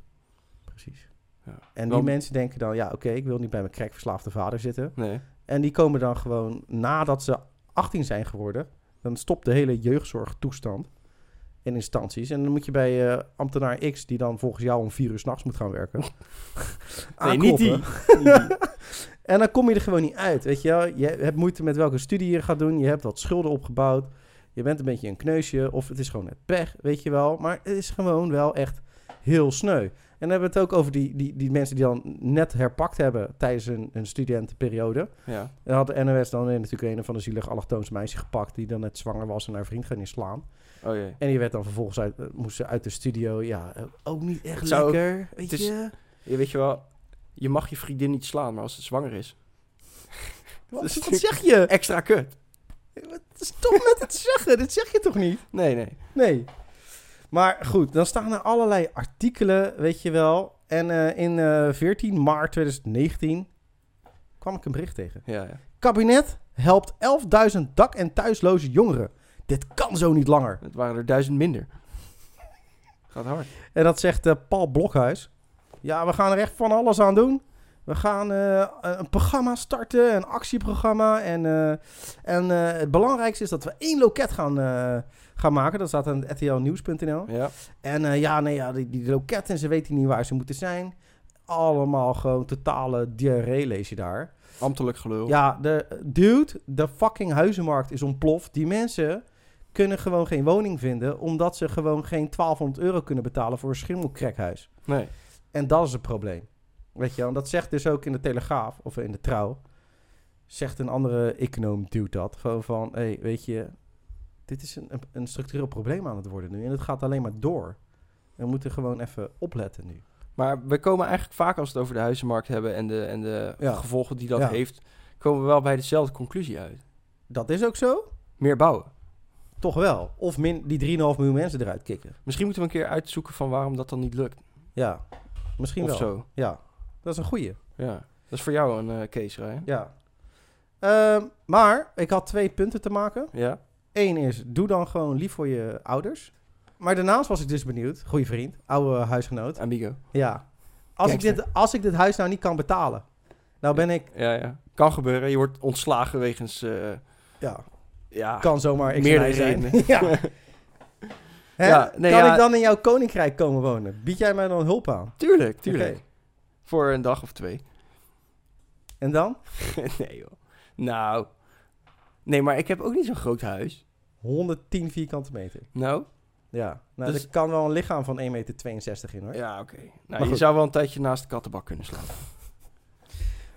Precies. Ja. En Wel- die mensen denken dan, ja oké, ik wil niet bij mijn crackverslaafde vader zitten. Nee. En die komen dan gewoon, nadat ze 18 zijn geworden, dan stopt de hele jeugdzorgtoestand in instanties. En dan moet je bij eh, ambtenaar X, die dan volgens jou om vier uur s'nachts moet gaan werken. Nee, niet die. En dan kom je er gewoon niet uit, weet je wel. Je hebt moeite met welke studie je gaat doen. Je hebt wat schulden opgebouwd. Je bent een beetje een kneusje. Of het is gewoon net pech, weet je wel. Maar het is gewoon wel echt heel sneu. En dan hebben we het ook over die, die, die mensen die dan net herpakt hebben tijdens hun, hun studentenperiode. Ja. Dan had de NOS dan natuurlijk een van de zielige allochtoons meisje gepakt... die dan net zwanger was en haar vriend ging inslaan. Oh jee. En die werd dan vervolgens uit, eh, moest uit de studio. Ja, eh, ook niet echt ook- lekker, weet is- je. Je weet je wel, je mag je vriendin niet slaan, maar als ze zwanger is. Wat, zeg je? Extra kut. Wat is toch met het zeggen? Dit zeg je toch niet? Nee, nee. Nee. Maar goed, dan staan er allerlei artikelen, weet je wel. En eh, in eh 14 maart 2019 kwam ik een bericht tegen. Ja, ja. Kabinet helpt 11.000 dak- en thuisloze jongeren. Dit kan zo niet langer. Het waren er duizend minder. Gaat hard. En dat zegt eh, Paul Blokhuis. Ja, we gaan er echt van alles aan doen. We gaan eh, een programma starten, een actieprogramma. En, eh, en het belangrijkste is dat we één loket gaan, gaan maken. Dat staat aan rtlnieuws.nl. Ja. En ja, nee, ja, die, die loketten, ze weten niet waar ze moeten zijn. Allemaal gewoon totale diarree lees je daar. Ambtelijk gelul. Ja, de, dude, de fucking huizenmarkt is ontploft. Die mensen kunnen gewoon geen woning vinden... omdat ze gewoon geen 1200 euro kunnen betalen voor een schimmelkrekhuis. Nee. En dat is het probleem. Weet je en dat zegt dus ook in de Telegraaf of in de Trouw. Zegt een andere econoom, duwt dat. Gewoon van, hé, hey, weet je, dit is een, een, een structureel probleem aan het worden nu. En het gaat alleen maar door. We moeten gewoon even opletten nu. Maar we komen eigenlijk vaak als we het over de huizenmarkt hebben en de, en de Ja. gevolgen die dat Ja. heeft, komen we wel bij dezelfde conclusie uit. Dat is ook zo? Meer bouwen. Toch wel. Of min, die 3,5 miljoen mensen eruit kicken. Misschien moeten we een keer uitzoeken van waarom dat dan niet lukt. Ja, misschien of wel. zo. Ja, dat is een goeie. Ja. Dat is voor jou een eh, case, Ryan. Ja. Ehm, maar ik had twee punten te maken. Ja. Eén is, doe dan gewoon lief voor je ouders. Maar daarnaast was ik dus benieuwd, goede vriend, oude huisgenoot. Amigo. Ja. Als ik, dit, als ik dit huis nou niet kan betalen, nou ben ik, Ja, ja. Kan gebeuren. Je wordt ontslagen wegens... eh, ja, ja. kan zomaar X en Meerdere Y zijn. ja. Hè? Ja, nee, kan ja. ik dan in jouw koninkrijk komen wonen? Bied jij mij dan hulp aan? Tuurlijk, tuurlijk. Voor een dag of twee. En dan? nee, joh. Nou. Nee, maar ik heb ook niet zo'n groot huis. 110 vierkante meter. Nou? Ja, nou, Dus- er kan wel een lichaam van 1,62 meter in hoor. Ja, oké. Nou, je goed. zou wel een tijdje naast de kattenbak kunnen slapen.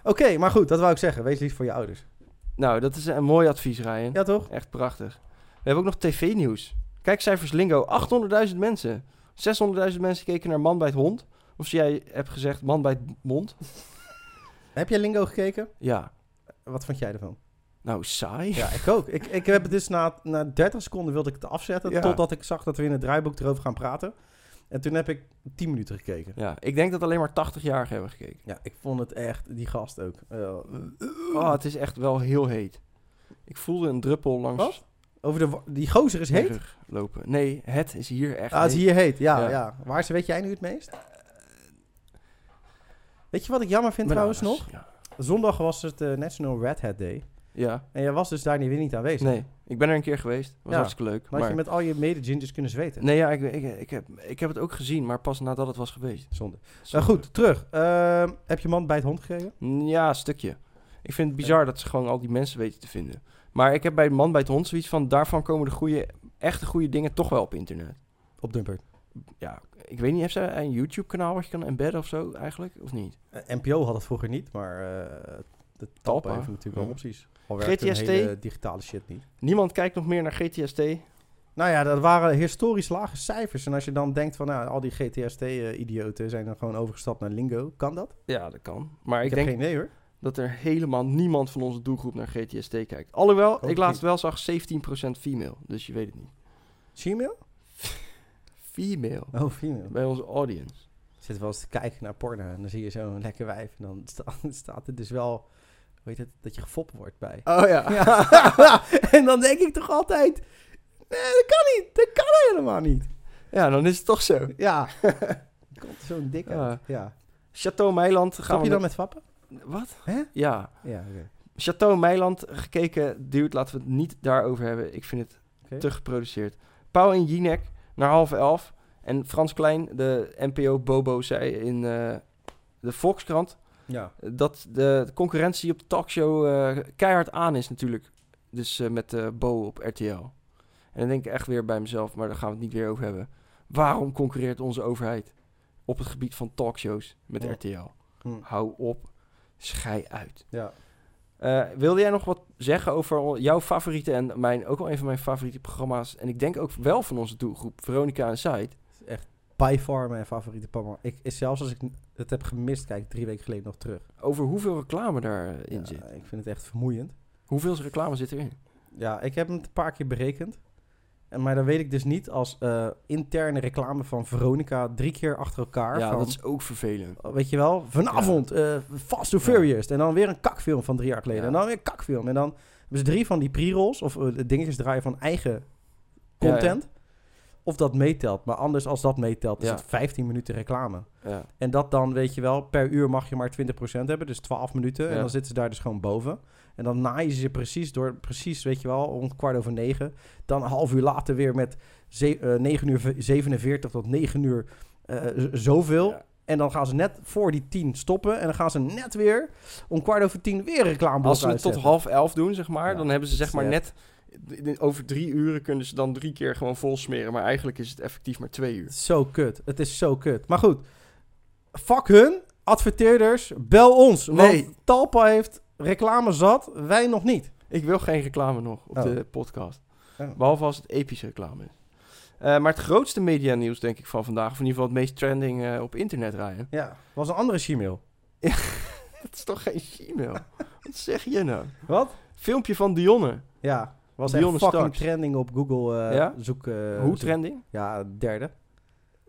Oké, maar goed, dat wou ik zeggen. Wees lief voor je ouders. Nou, dat is een mooi advies, Ryan. Ja, toch? Echt prachtig. We hebben ook nog tv-nieuws. Kijkcijfers Lingo. 800.000 mensen. 600.000 mensen keken naar Man bij het Hond. Of jij hebt gezegd Man bij het Mond. Heb jij Lingo gekeken? Ja. Wat vond jij ervan? Nou, saai. Ja, ik ook. ik, ik heb het dus na, na 30 seconden wilde ik het afzetten. Ja. Totdat ik zag dat we in het draaiboek erover gaan praten. En toen heb ik 10 minuten gekeken. Ja, ik denk dat alleen maar 80-jarigen hebben gekeken. Ja, ik vond het echt, die gast ook. eh, Oh, het is echt wel heel heet. Ik voelde een druppel langs Wat? over de, die gozer is heet. lopen. Nee, het is hier echt Ah, het is hier heet, ja, Ja. ja. Waar is, weet jij nu het meest? Weet je wat ik jammer vind Mijn trouwens ouders, nog? Ja. Zondag was het eh, National Red Hat Day. Ja. En jij was dus daar niet, weer niet aanwezig. Nee, ik ben er een keer geweest. Was Ja. hartstikke leuk. Dan had Maar... je met al je mede-gingers kunnen zweten. Nee, ja, ik, ik, ik, heb, ik heb het ook gezien, maar pas nadat het was geweest. Zonde. Nou goed, terug. Ehm, heb je man bij het hond gekregen? Ja, een stukje. Ik vind het bizar dat ze gewoon al die mensen weten te vinden. Maar ik heb bij Man bij het Hond zoiets van... daarvan komen de goede, echte goede dingen toch wel op internet. Op Dumper. Ja, ik weet niet, heeft zij een YouTube-kanaal wat je kan embedden of zo eigenlijk? Of niet? Eh, NPO had het vroeger niet, maar eh de Talpa heeft natuurlijk wel opties. Werkt GTST? hele digitale shit niet. Niemand kijkt nog meer naar GTST. Nou ja, dat waren historisch lage cijfers. En als je dan denkt van, nou, al die GTST-idioten zijn dan gewoon overgestapt naar Lingo. Kan dat? Ja, dat kan. Maar Ik, ik, heb denk geen idee hoor. dat er helemaal niemand van onze doelgroep naar GTST kijkt. Alhoewel, Ook ik laatst niet. wel zag 17% female. Dus je weet het niet. Gmail? Female. Oh, female. Bij onze audience. Ik zit wel eens te kijken naar porno en dan zie je zo'n lekker wijf. En dan sta- staat er dus wel, weet het, dat je gefopt wordt bij. Oh ja. Ja. en dan denk ik toch altijd, nee, dat kan niet. Dat kan helemaal niet. ja, dan is het toch zo. Ja. Komt zo'n dik uit. Ja. Chateau Meiland. Gaan we je dan met- vappen? Wat? Hè? Ja. Ja. Chateau Meiland gekeken, dude, laten we het niet daarover hebben. Ik vind het te geproduceerd. Pauw en Jinek naar half elf. En Frans Klein, de NPO Bobo, zei in eh, de Volkskrant... Ja. dat de concurrentie op de talkshow eh, keihard aan is natuurlijk. Dus eh, met eh Bo op RTL. En dan denk ik echt weer bij mezelf, maar daar gaan we het niet weer over hebben. Waarom concurreert onze overheid op het gebied van talkshows met Ja. RTL? Hm. Hou op, schei uit. Ja. Wilde jij nog wat zeggen over jouw favoriete en mijn, ook wel een van mijn favoriete programma's? En ik denk ook wel van onze doelgroep, Veronica en Side. By far mijn favoriete programma. Ik, is zelfs als ik het heb gemist, kijk ik drie weken geleden nog terug. Over hoeveel reclame daarin in Ja, zit. ik vind het echt vermoeiend. Hoeveel reclame zit erin? Ja, ik heb het een paar keer berekend. En, maar dan weet ik dus niet als eh, interne reclame van Veronica drie keer achter elkaar. Ja, van, dat is ook vervelend. Weet je wel, vanavond eh Fast and Ja. Furious. En dan weer een kakfilm van drie jaar geleden. En dan weer een kakfilm. En dan hebben ze drie van die pre-rolls of eh, dingetjes draaien van eigen content. Of dat meetelt. Maar anders als dat meetelt, is Ja. het 15 minuten reclame. Ja. En dat dan, weet je wel, per uur mag je maar 20% hebben. Dus 12 minuten. En dan zitten ze daar dus gewoon boven. En dan naaien ze je precies door, precies, weet je wel, om kwart over negen. Dan een half uur later weer met ze, eh, 9 uur v- 47 tot 9 uur eh, zoveel. En dan gaan ze net voor die 10 stoppen. En dan gaan ze net weer om kwart over 10 weer een reclameblok Als ze het tot half elf doen, zeg maar, dan hebben ze zeg maar net... Over drie uren kunnen ze dan drie keer gewoon vol smeren. Maar eigenlijk is het effectief maar twee uur. Zo kut. Het is zo kut. Maar goed. Fuck hun. Adverteerders. Bel ons. Nee. Want Talpa heeft reclame zat. Wij nog niet. Ik wil geen reclame nog op Oh. de podcast. Oh. Behalve als het epische reclame is. Eh, maar het grootste media nieuws denk ik van vandaag, of in ieder geval het meest trending eh, op internet rijden. Ja. Was een andere Gmail. Dat is toch geen Gmail? Wat zeg je nou? Wat? Filmpje van Dionne. Ja. Was Dionne echt fucking Starks. trending op Google eh, Ja? zoek. eh, Hoe zoek- trending? Ja, derde.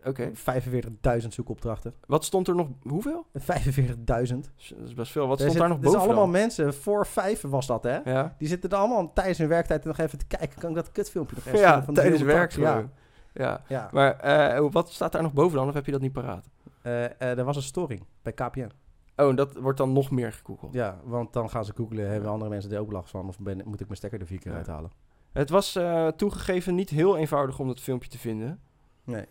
Oké. 45.000 zoekopdrachten. Wat stond er nog? Hoeveel? 45.000. Dat is best veel. Wat stond zit- daar nog er zijn boven? allemaal mensen. Voor vijf was dat, hè? Ja, Die zitten er allemaal tijdens hun werktijd nog even te kijken. Kan ik dat kutfilmpje nog even ja van tijdens werk? Ja. Ja. ja. Maar eh, wat staat daar nog boven dan? Of heb je dat niet paraat? Er was een storing bij KPN. Oh, en dat wordt dan nog meer gegoogeld. Ja, want dan gaan ze googlen, hebben andere mensen er ook last van? Of ben, moet ik mijn stekker er vier keer Ja. uithalen? Het was eh, toegegeven niet heel eenvoudig om dat filmpje te vinden. Nee. Ik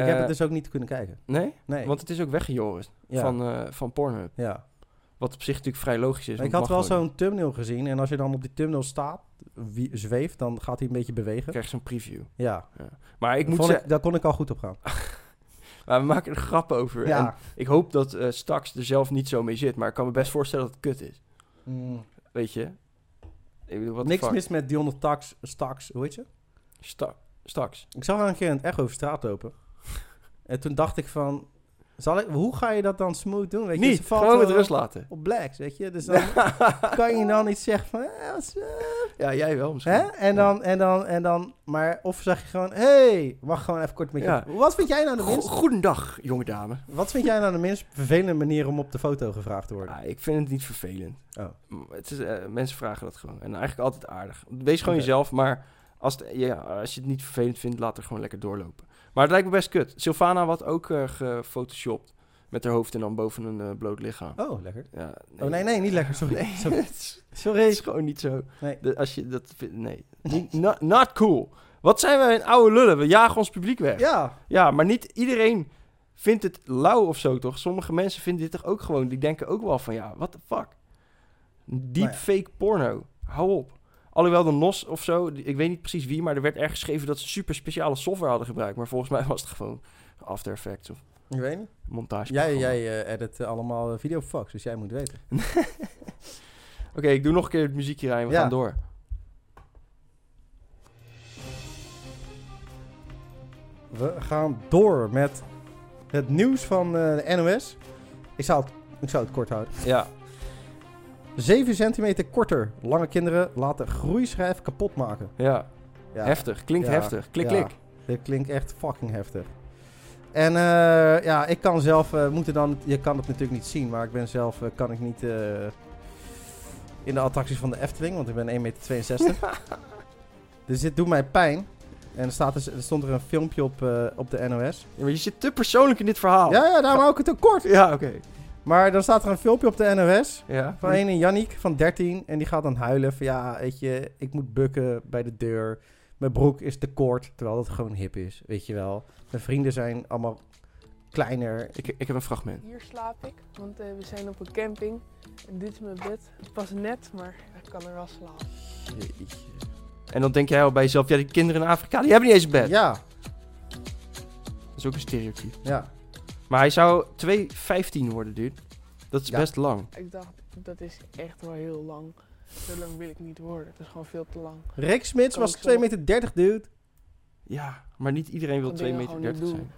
Eh, heb het dus ook niet kunnen kijken. Nee? Nee. Want het is ook weggejorist ja. van, eh, van Pornhub. ja. Wat op zich natuurlijk vrij logisch is. ik had wel zo'n thumbnail gezien. En als je dan op die thumbnail staat, wie, zweeft, dan gaat hij een beetje bewegen. Je krijgt zo'n preview. Ja. Maar ik moet zeggen, daar kon ik al goed op gaan. maar we maken er grappen over. En ik hoop dat eh Stax er zelf niet zo mee zit. Maar ik kan me best voorstellen dat het kut is. Mm. Weet je? Ik bedoel, wat Niks mis met Dionne Tax, Stax, hoe heet je? Sta Stax. Ik zag haar een keer in het Echo over straat lopen. en toen dacht ik van... Zal ik, hoe ga je dat dan smooth doen? Weet je, Niet, ze valt gewoon met rust laten. Op blacks, weet je. Dus dan kan je dan iets zeggen van... eh, eh, Ja, jij wel misschien. hè? En dan, en dan, en dan... Maar of zeg je gewoon... hey, wacht gewoon even kort met je... Ja. Wat vind jij nou de minst... Goedendag, jonge dame. Wat vind jij nou de minst vervelende manier om op de foto gevraagd te worden? Ja, ik vind het niet vervelend. Oh. Het is, eh, mensen vragen dat gewoon. En eigenlijk altijd aardig. Wees gewoon jezelf, maar als, het- ja, als je het niet vervelend vindt, laat er gewoon lekker doorlopen. Maar het lijkt me best kut. Sylvana had ook eh gefotoshopt. Met haar hoofd en dan boven een eh, bloot lichaam. Oh, lekker. Ja, Oh, nee, nee, niet lekker. Sorry. Nee, Sorry. het is- het Sorry. is gewoon niet zo. Nee. De- als je dat vindt, nee. Niet, not, not cool. Wat zijn we een oude lullen? We jagen ons publiek weg. Ja. Ja, maar niet iedereen vindt het lauw of zo, toch? Sommige mensen vinden dit toch ook gewoon... Die denken ook wel van, ja, what the fuck? Deepfake porno. Hou op. Alhoewel de NOS of zo, ik weet niet precies wie... maar er werd erg geschreven dat ze super speciale software hadden gebruikt. Maar volgens mij was het gewoon After Effects of Ik weet niet. montage. Jij, jij eh, edit eh, allemaal videofucks, dus jij moet weten. Oké, ik doe nog een keer het muziekje rijden. We Ja. gaan door. We gaan door met het nieuws van eh, de NOS. Ik zou, het, ik zou het kort houden. Ja, 7 centimeter korter. Lange kinderen laten groeischijf kapot maken. ja. Ja, heftig. Klinkt Ja. heftig. Klik, klik. dit klinkt echt fucking heftig. En eh, ja, ik kan zelf, eh, moeten dan, je kan het natuurlijk niet zien, maar ik ben zelf, eh, kan ik niet in de attracties van de Efteling, want ik ben 1,62 meter. dus dit doet mij pijn. En er, staat dus, er stond er een filmpje op, op de NOS. Ja, maar je zit te persoonlijk in dit verhaal. Ja, ja, daarom hou ik het ook kort. Ja, oké. Maar dan staat er een filmpje op de NOS Ja. van een Yannick van 13. En die gaat dan huilen van ja, weet je, ik moet bukken bij de deur. Mijn broek is te kort, terwijl dat gewoon hip is, weet je wel. Mijn vrienden zijn allemaal kleiner. Ik, ik heb een fragment. Hier slaap ik, want eh, we zijn op een camping. En dit is mijn bed. Het was net, maar ik kan er wel slapen. Jeetje. En dan denk jij al bij jezelf, ja, die kinderen in Afrika, die hebben niet eens een bed. Ja, Dat is ook een stereotype. ja. Maar hij zou 2,15 worden, dude. Dat is Ja. best lang. Ik dacht, dat is echt wel heel lang. Zo lang wil ik niet worden. Het is gewoon veel te lang. Rick Smits was ik zo 2,30 meter, dude. Ja, maar niet iedereen wil Kan 2,30 dingen meter gewoon niet zijn.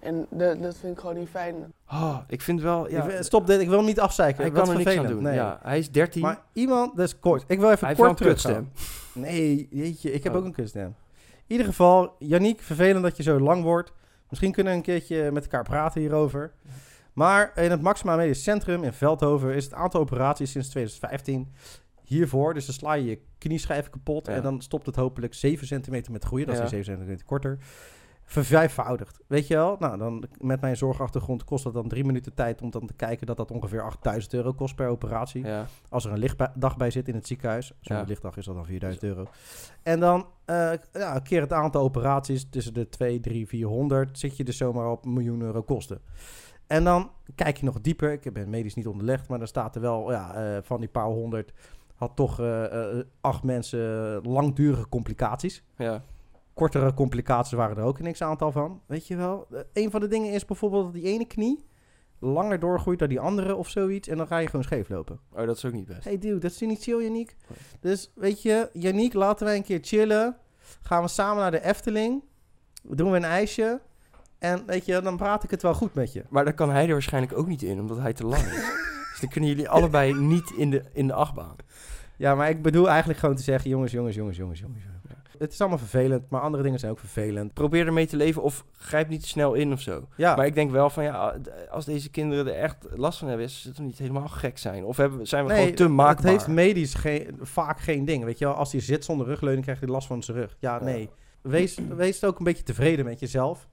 En dat, dat vind ik gewoon niet fijn. Oh, ik vind wel, ja, Ik- Stop dit, ik wil hem niet afzeiken. hij Wat kan er niks aan doen. Nee. Ja, hij is 13, Maar iemand, dat is kort. Ik wil even hij kort een kutstem. terugstem. Nee, jeetje, ik heb Oh. ook een kutstem. In ieder geval, Yannick, vervelend dat je zo lang wordt. Misschien kunnen we een keertje met elkaar praten hierover. Maar in het Maxima Medisch Centrum in Veldhoven is het aantal operaties sinds 2015 hiervoor. Dus dan sla je je knieschijf kapot Ja. en dan stopt het hopelijk 7 centimeter met groeien. Dat Ja. is 7 centimeter korter. Vervijfvoudigd. Weet je wel? Nou, dan met mijn zorgachtergrond kost dat dan drie minuten tijd om dan te kijken dat dat ongeveer 8000 euro kost per operatie. Ja, Als er een lichtdag bij zit in het ziekenhuis. Zo'n lichtdag is dat dan 4000 euro. En dan eh ja, keer het aantal operaties tussen de 2, 3, 400. Zit je dus zomaar op miljoen euro kosten. En dan kijk je nog dieper. Ik ben medisch niet onderlegd, maar dan staat er wel ja, eh, van die paar honderd. Had toch eh, eh, acht mensen langdurige complicaties. ja. Kortere complicaties waren er ook een niks aantal van. Weet je wel? Eh, een van de dingen is bijvoorbeeld dat die ene knie langer doorgroeit dan die andere of zoiets. En dan ga je gewoon scheef lopen. Oh, dat is ook niet best. Hey dude, dat is niet chill, Yannick. Dus weet je, Yannick, laten wij een keer chillen. Gaan we samen naar de Efteling. Doen we een ijsje. En weet je, dan praat ik het wel goed met je. Maar daar kan hij er waarschijnlijk ook niet in, omdat hij te lang is. dus dan kunnen jullie allebei niet in de, in de achtbaan. Ja, maar ik bedoel eigenlijk gewoon te zeggen, jongens, jongens, jongens, jongens, jongens. Het is allemaal vervelend, maar andere dingen zijn ook vervelend. Probeer ermee te leven of grijp niet te snel in of zo. Ja, Maar ik denk wel van ja, als deze kinderen er echt last van hebben, is het niet helemaal gek zijn? Of hebben, zijn we gewoon te het maakbaar? heeft medisch geen, vaak geen ding. Weet je wel, als hij zit zonder rugleuning, krijgt hij last van zijn rug. Ja, Ja. nee. Wees, wees ook een beetje tevreden met jezelf.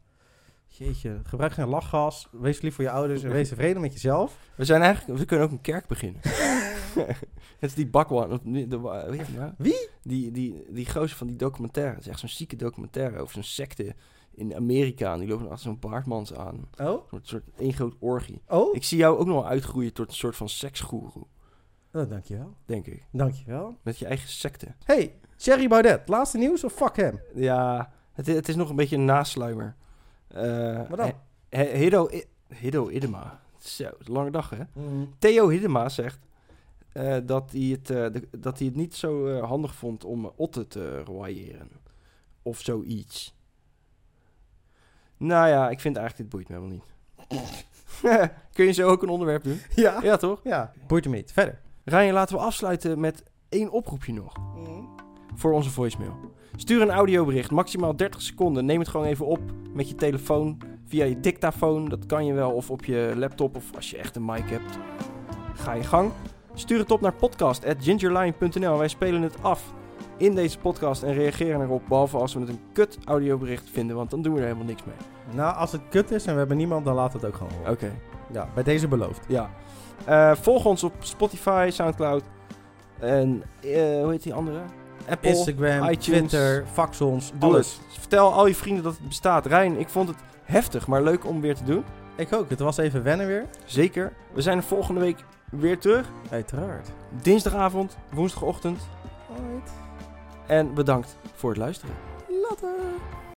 Jeetje, gebruik geen lachgas. Wees lief voor je ouders en wees tevreden met jezelf. We zijn eigenlijk, we kunnen ook een kerk beginnen. Het is die bakwan. nou? Wie? Die, die, die gozer van die documentaire. Het is echt zo'n zieke documentaire over zo'n secte in Amerika. En die lopen achter zo'n baardmans aan. Oh? Een soort, één groot orgie. Oh? Ik zie jou ook nog wel uitgroeien tot een soort van seksgoeroe, Oh, dankjewel. denk ik. Dankjewel. Met je eigen secte. Hey, Thierry Baudet. Laatste nieuws of fuck hem? Ja, het, het is nog een beetje een nasluimer. Eh, Wat dan? He- Hiddo, Idema. Zo, lange dag hè. Theo Hiddema zegt eh, dat, hij het, eh, de- dat hij het niet zo eh, handig vond om eh, Otte te royeren. Of zoiets. Nou ja, ik vind eigenlijk dit boeit me helemaal niet. Kun je zo ook een onderwerp doen? Ja. Ja, toch? Ja, boeit me niet. Verder. Ryan, laten we afsluiten met één oproepje nog. Voor onze voicemail. Stuur een audiobericht, maximaal 30 seconden. Neem het gewoon even op met je telefoon. Via je dictafoon, dat kan je wel. Of op je laptop, of als je echt een mic hebt. Ga je gang. Stuur het op naar podcast.gingerline.nl. Wij spelen het af in deze podcast en reageren erop. Behalve als we het een kut audiobericht vinden, want dan doen we er helemaal niks mee. Nou, als het kut is en we hebben niemand, dan laat het ook gewoon. Oké. Ja, bij deze beloofd. Ja. Eh, volg ons op Spotify, Soundcloud en eh, hoe heet die andere? Apple, Instagram, iTunes. Twitter, fax ons, doe alles. Vertel al je vrienden dat het bestaat. Rijn, ik vond het heftig, maar leuk om weer te doen. Ik ook. Het was even wennen weer. Zeker. We zijn er volgende week weer terug. Uiteraard. Dinsdagavond, woensdagochtend. En bedankt voor het luisteren. Later.